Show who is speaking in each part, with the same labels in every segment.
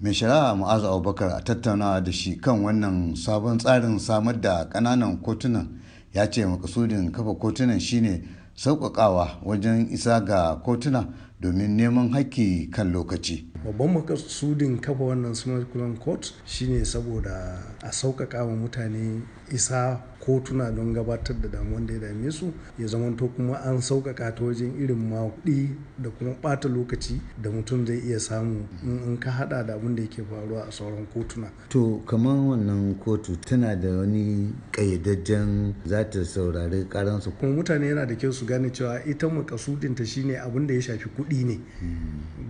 Speaker 1: mai shari'a ma'azu abubakar a tattaunawa da shi kan wannan sabon tsarin samar da ƙananan kotunan ya ce makasudin kafa kotunan shine sauƙaƙawa wajen isa ga kotuna domin neman haƙƙi kan lokaci.
Speaker 2: Babban makasudin kafa wannan smart court shine saboda a sauƙaƙa wa mutane isa kotuna don gabatar da damuwan da ya dame su ya zamanto kuma an sauƙaƙa ta wajen irin makuɗi da kuma ɓata lokaci da mutum zai iya samu in ka haɗa da abin da yake faruwa a sauran kotuna.
Speaker 1: to kamar wannan kotu tana da wani ƙayyadajjen za ta saurari karansu
Speaker 2: kuma mutane yana da kyau su gane cewa ita makasudinta shine abin da ya shafi kuɗi ne.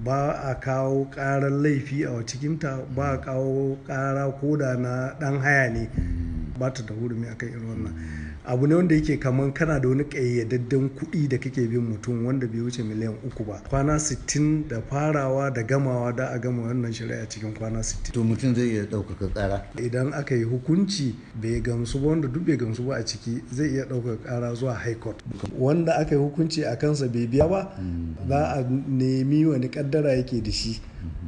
Speaker 2: Ba a kawo ƙarar laifi a cikinta ba a kawo ƙara koda na ɗan haya ne. Ba ta da hurumi akan irin wannan. Abu ne wanda yake kaman kana da wani ƙayyadadden kuɗi da kake bin mutum wanda bai wuce miliyan uku ba. Kwana 60 da farawa da gamawa da a gama wannan shari'a cikin kwana 60
Speaker 1: to mutum zai iya ɗaukaka ƙara?
Speaker 2: Idan aka yi hukunci bai gamsu ba wanda duk bai gamsu ba a ciki zai iya ɗaukaka ƙara zuwa high court. Wanda aka yi hukunci a kansa bai biya ba za a nemi wani kaddara yake da shi.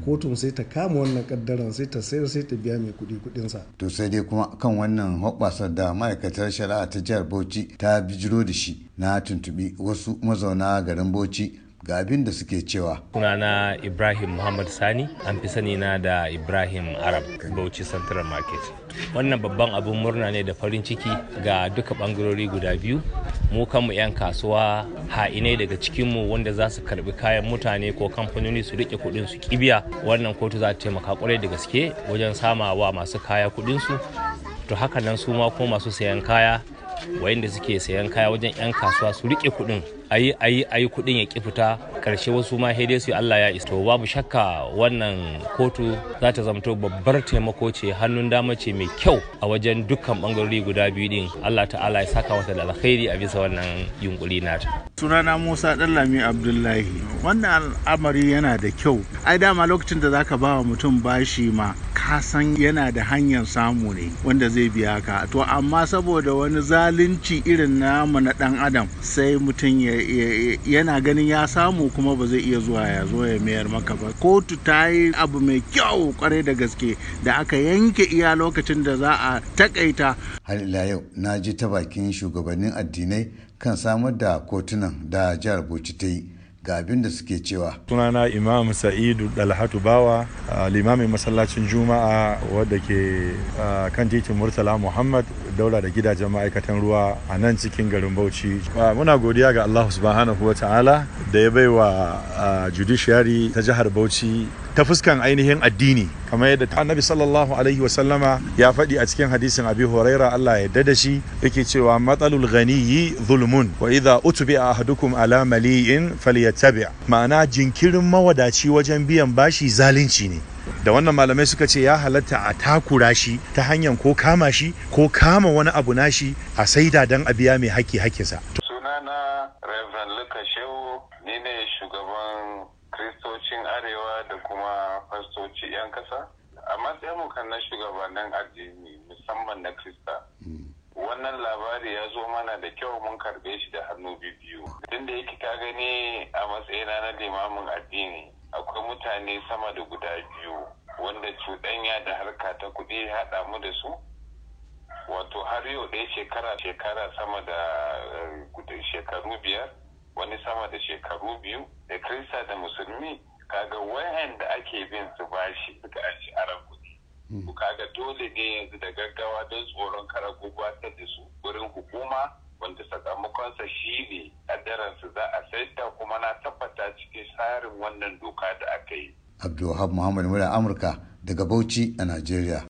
Speaker 2: Kotun sai ta kama wannan kaddaran sai ta sayar sai ta biya mai kuɗi kuɗinsa.
Speaker 1: to sai dai kuma kan wannan hoɓɓasar da ma'aikatar shari'a ta jihar bauchi ta bijiro da shi na tuntuɓi wasu mazauna garin bauchi ga abin da suke cewa.
Speaker 3: sunana ibrahim muhammad sani an fi sani na da ibrahim arab bauchi central market. Wannan babban abin murna ne da farin ciki ga duka bangarori guda biyu. Mu kanmu 'yan kasuwa ha'inai daga cikinmu wanda za su karɓi kayan mutane ko kamfanoni su riƙe kuɗin su kibiya wannan kotu za ta taimaka ƙwarai da gaske wajen samawa masu kaya kuɗin su to haka nan su ma ko masu sayan kaya wayanda suke sayan kaya wajen 'yan kasuwa su riƙe kuɗin ayi ayi ayi kuɗin ya ki fita. Karshe wasu ma dai su Allah ya isto babu shakka wannan kotu za ta zamto babbar taimako ce hannun dama ce mai kyau a wajen dukkan bangarori guda biyu din Allah ta'ala ya saka mata da alkhairi a bisa wannan yunkuri nata.
Speaker 4: Sunana Musa Dallami Abdullahi. Wannan al'amari yana da kyau. Ai dama lokacin da zaka ba wa mutum bashi ma ka san yana da hanyar samu ne wanda zai biya ka. To amma saboda wani zalunci irin namu na dan adam sai mutum yana ganin ya samu kuma ba zai iya zuwa ya zo ya mayar maka ba. Kotu ta yi abu mai kyau ƙwarai da gaske da aka yanke iya lokacin da za a takaita
Speaker 1: har ila yau na ji ta bakin shugabannin addinai kan samar da kotunan da jihar bauchi ta yi. Ga abin da suke cewa.
Speaker 5: Sunana Imam Sa'idu Dalhatu Bawa, limamin masallacin Juma'a wadda ke kan titin Murtala Muhammad daura da gidajen ma'aikatan ruwa a nan cikin garin Bauchi. Muna godiya ga Allah subhanahu wa ta'ala da ya baiwa judiciary ta jihar Bauchi ta fuskan ainihin addini. Kamar yadda annabi sallallahu alaihi wasallama ya faɗi a cikin hadisin abi huraira Allah ya yarda da shi yake cewa matsalul ghaniyyi zulmun wa idza utbi ahadukum ala mali'in falyattabi. Ma'ana jinkirin mawadaci wajen biyan bashi zalunci ne. Da wannan malamai suka ce ya halatta a takura shi ta hanyar ko kama shi ko kama wani abu nashi a saida don a biya mai haƙƙi haƙƙinsa.
Speaker 6: Fastoci 'yan kasa. A matsayin kan na shugabannin addini musamman na krista. Wannan labari ya zo mana da kyau mun karɓe shi da hannu biyu tun da yake ka gani a matsayina na limamin addini akwai mutane sama da guda biyu wanda cuɗanya da harka ta kuɗi haɗa mu da su. Wato har yau ɗaya shekara shekara sama da shekaru biyar wani sama da shekaru biyu da krista da musulmi. Kaga wayan da ake bin su bashi suka an shi aran kuɗi ku kaga dole ne yanzu da gaggawa don tsoron kara gurbatar da su wurin hukuma wanda sakamakonsa shi ne kaddaransu za a saita kuma na tabbata cikin tsarin wannan doka da aka yi.
Speaker 1: Abdulwahab muhammad mura amurka daga bauchi a najeriya.